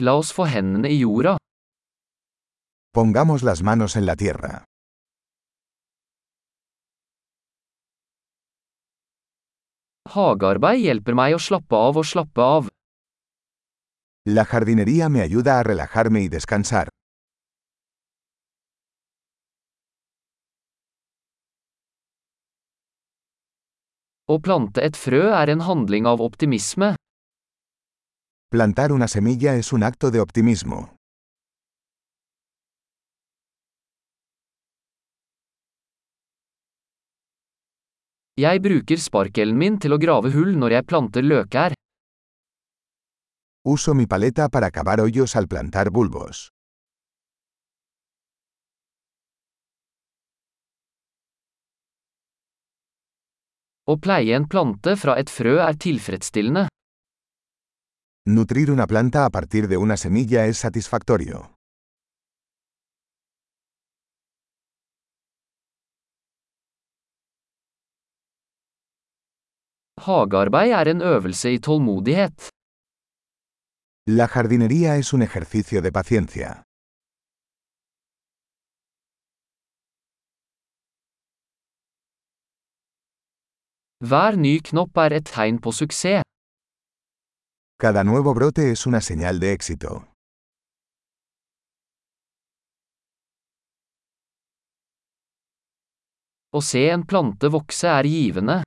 La oss få hendene i jorda. Pongamos las manos en la tierra. Hagearbeid hjelper meg å slappe av og slappe av. La jardinería me ayuda a relajarme y descansar. Å plante et frø er en handling av optimisme. Plantar una semilla es un acto de optimismo. Jeg bruker sparkelen min til å grave hull når jeg planter løkær. Uso mi paleta para cavar hoyos al plantar bulbos. Å pleie en plante fra et frø er tilfredsstillende. Nutrir una planta a partir de una semilla es satisfactorio. Hagearbeid er en øvelse i tålmodighet. La jardinería es un ejercicio de paciencia. Hver ny knopp er et tegn på suksess. Cada nuevo brote es una señal de éxito. Å se en plante vokse er givende.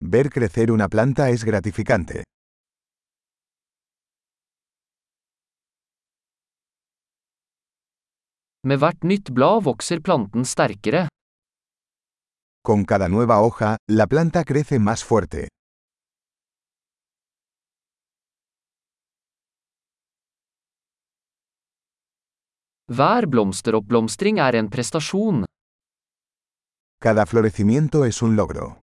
Ver crecer una planta es gratificante. Med hvert nytt blad vokser planten sterkere. Con cada nueva hoja, la planta crece más fuerte. Hver blomsteroppblomstring er en prestasjon. Cada florecimiento es un logro.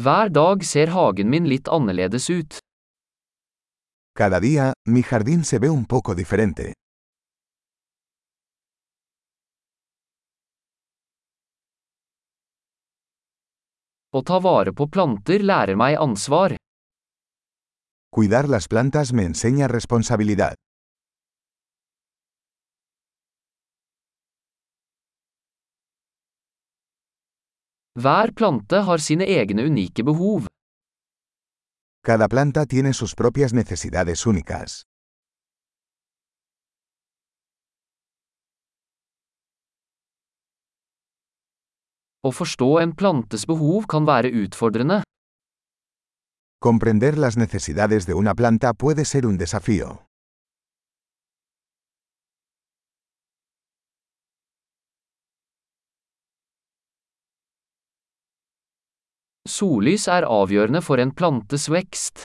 Hver dag ser hagen min litt annerledes ut. Cada día, mi jardín se ve un poco diferente. Å ta vare på planter lærer meg ansvar. Cuidar las plantas me enseña responsabilidad. Hver plante har sine egne unike behov. Cada planta tiene sus propias necesidades únicas. Å forstå en plantes behov kan være utfordrende. Comprender las necesidades de una planta puede ser un desafío. Sollys er avgjørende for en plantes vekst.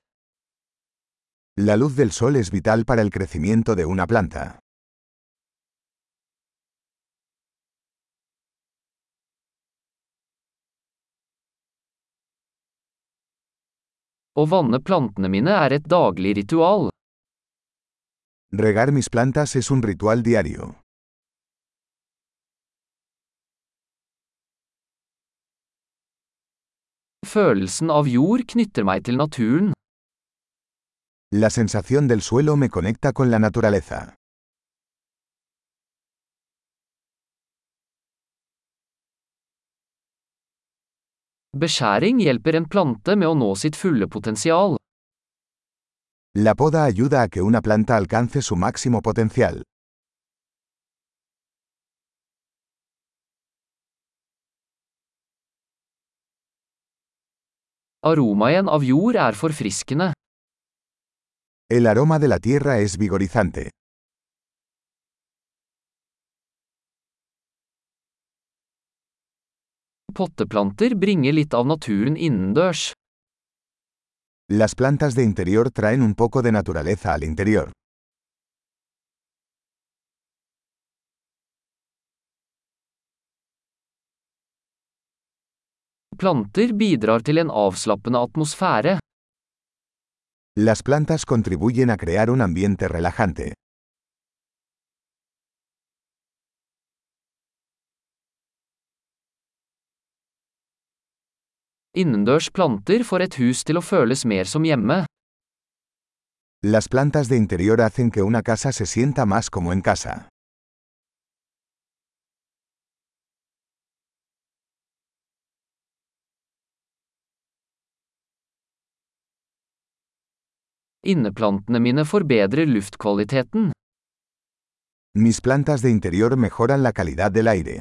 La luz del sol es vital para el crecimiento de una planta. Å vanne plantene mine er et daglig ritual. Regar mis plantas es un ritual diario. Følelsen av jord knytter meg til naturen. La sensación del suelo me conecta con la naturaleza. Beskjæring hjelper en plante med å nå sitt fulle potensial. La poda ayuda a que una planta alcance su máximo potencial. Aromaen av jord er forfriskende. El aroma de la tierra es vigorizante. Potteplanter bringer litt av naturen innendørs. Las plantas de interior traen un poco de naturaleza al interior. Planter bidrar til en avslappende atmosfære. Las plantas contribuyen a crear un ambiente relajante. Innendørs planter får et hus til å føles mer som hjemme. Las plantas de interior hacen que una casa se sienta más como en casa. Inneplantene mine forbedrer luftkvaliteten. Mis plantas de interior mejoran la calidad del aire.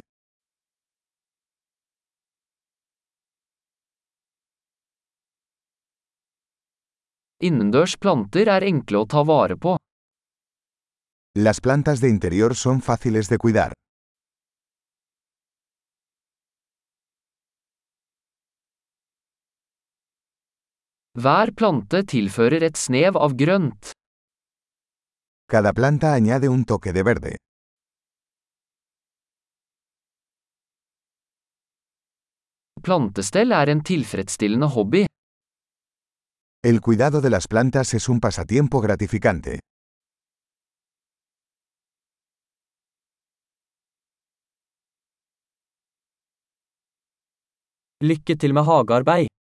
Innendørs planter er enkle å ta vare på. Las plantas de interior son fáciles de cuidar. Hver plante tilfører et snev av grønt. Cada planta añade un toque de verde. Plantestell er en tilfredsstillende hobby. El cuidado de las plantas es un pasatiempo gratificante. Til.